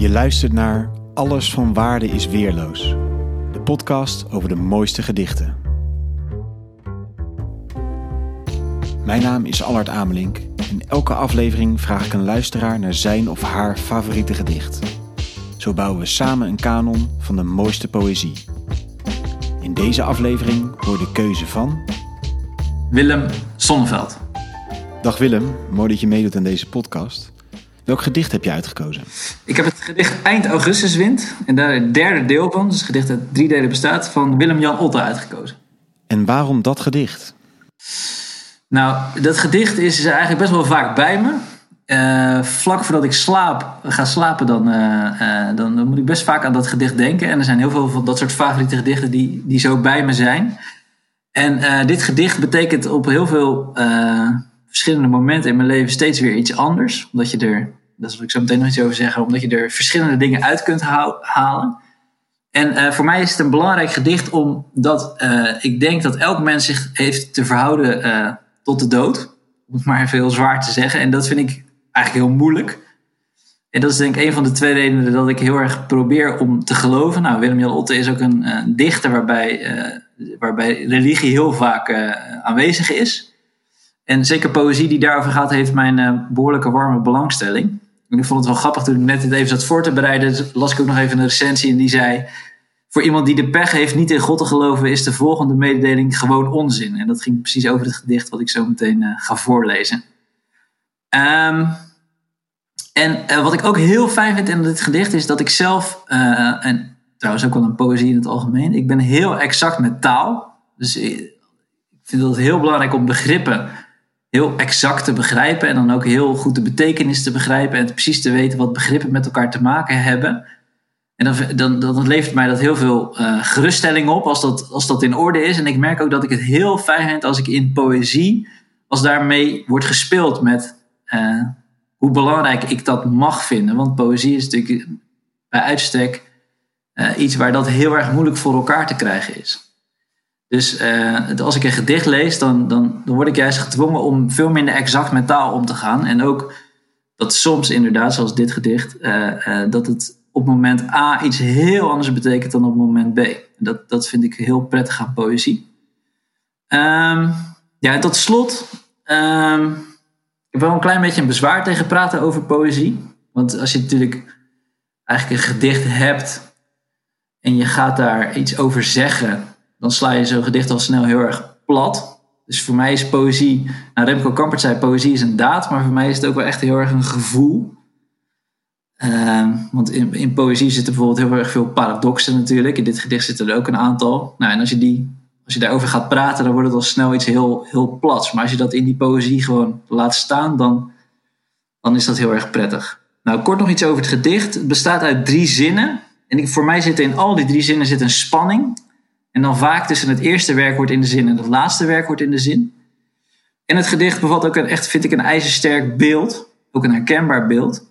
Je luistert naar Alles van Waarde is Weerloos, de podcast over de mooiste gedichten. Mijn naam is Allard Amelink en elke aflevering vraag ik een luisteraar naar zijn of haar favoriete gedicht. Zo bouwen we samen een kanon van de mooiste poëzie. In deze aflevering hoor de keuze van. Willem Sonneveld. Dag Willem, mooi dat je meedoet aan deze podcast. Welk gedicht heb je uitgekozen? Ik heb het gedicht Eind Augustuswind en daar het derde deel van, dus het gedicht uit drie delen bestaat, van Willem-Jan Otte uitgekozen. En waarom dat gedicht? Nou, dat gedicht is eigenlijk best wel vaak bij me. Uh, vlak voordat ik slaap, ga slapen, dan, uh, uh, dan, dan, moet ik best vaak aan dat gedicht denken. En er zijn heel veel van dat soort favoriete gedichten die, die zo bij me zijn. En dit gedicht betekent op heel veel verschillende momenten in mijn leven steeds weer iets anders. Omdat je er, dat zal ik zo meteen nog iets over zeggen, omdat je er verschillende dingen uit kunt halen. En voor mij is het een belangrijk gedicht omdat ik denk dat elk mens zich heeft te verhouden tot de dood. Om het maar even heel zwaar te zeggen. En dat vind ik eigenlijk heel moeilijk. En dat is denk ik een van de twee redenen dat ik heel erg probeer om te geloven. Nou, Willem-Jan Otte is ook een, dichter waarbij, uh, waarbij religie heel vaak uh, aanwezig is. En zeker poëzie die daarover gaat, heeft mijn uh, behoorlijke warme belangstelling. Ik vond het wel grappig toen ik net het even zat voor te bereiden. las ik ook nog even een recensie en die zei... Voor iemand die de pech heeft niet in God te geloven, is de volgende mededeling gewoon onzin. En dat ging precies over het gedicht wat ik zo meteen ga voorlezen. Um, en uh, wat ik ook heel fijn vind in dit gedicht is dat ik zelf, uh, en trouwens ook wel een poëzie in het algemeen, ik ben heel exact met taal. Dus ik vind het heel belangrijk om begrippen heel exact te begrijpen en dan ook heel goed de betekenis te begrijpen en precies te weten wat begrippen met elkaar te maken hebben. En dan, dan, dan levert mij dat heel veel uh, geruststelling op als dat, als dat in orde is. En ik merk ook dat ik het heel fijn vind als ik in poëzie, als daarmee wordt gespeeld met hoe belangrijk ik dat mag vinden. Want poëzie is natuurlijk bij uitstek uh, iets waar dat heel erg moeilijk voor elkaar te krijgen is. Dus uh, als ik een gedicht lees, dan, dan, dan word ik juist gedwongen om veel minder exact met taal om te gaan. En ook dat soms inderdaad, zoals dit gedicht, uh, dat het op moment A iets heel anders betekent dan op moment B. Dat, dat vind ik heel prettig aan poëzie. Um, ja, tot slot. Um, ik heb wel een klein beetje een bezwaar tegen praten over poëzie. Want als je natuurlijk eigenlijk een gedicht hebt en je gaat daar iets over zeggen, dan sla je zo'n gedicht al snel heel erg plat. Dus voor mij is poëzie, nou Remco Kampert zei poëzie is een daad, maar voor mij is het ook wel echt heel erg een gevoel. Uh, want in, in poëzie zitten bijvoorbeeld heel erg veel paradoxen natuurlijk. In dit gedicht zitten er ook een aantal. Nou, en als je die als je daarover gaat praten, dan wordt het al snel iets heel, heel plats. Maar als je dat in die poëzie gewoon laat staan, dan, dan is dat heel erg prettig. Nou, kort nog iets over het gedicht. Het bestaat uit drie zinnen. En ik, voor mij zit in al die drie zinnen zit een spanning. En dan vaak tussen het eerste werkwoord in de zin en het laatste werkwoord in de zin. En het gedicht bevat ook een, echt, vind ik, een ijzersterk beeld. Ook een herkenbaar beeld.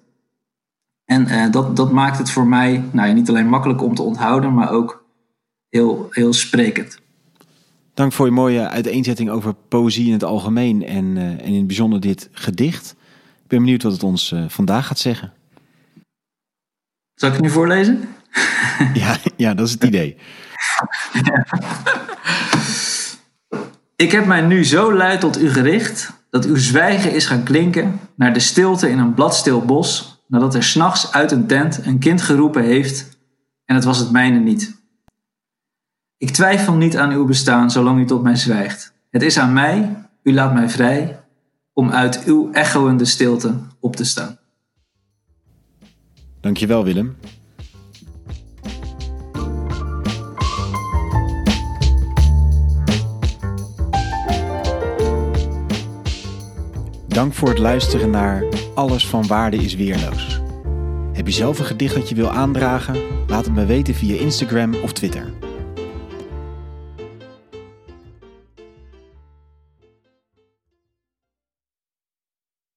En uh, dat, dat maakt het voor mij nou, niet alleen makkelijk om te onthouden, maar ook heel, heel sprekend. Dank voor je mooie uiteenzetting over poëzie in het algemeen en, uh, en in het bijzonder dit gedicht. Ik ben benieuwd wat het ons uh, vandaag gaat zeggen. Zal ik het nu voorlezen? ja, ja, dat is het idee. Ik heb mij nu zo luid tot u gericht dat uw zwijgen is gaan klinken naar de stilte in een bladstil bos, nadat er s'nachts uit een tent een kind geroepen heeft en het was het mijne niet. Ik twijfel niet aan uw bestaan zolang u tot mij zwijgt. Het is aan mij, u laat mij vrij, om uit uw echoende stilte op te staan. Dankjewel Willem. Dank voor het luisteren naar Alles van Waarde is Weerloos. Heb je zelf een gedicht dat je wil aandragen? Laat het me weten via Instagram of Twitter.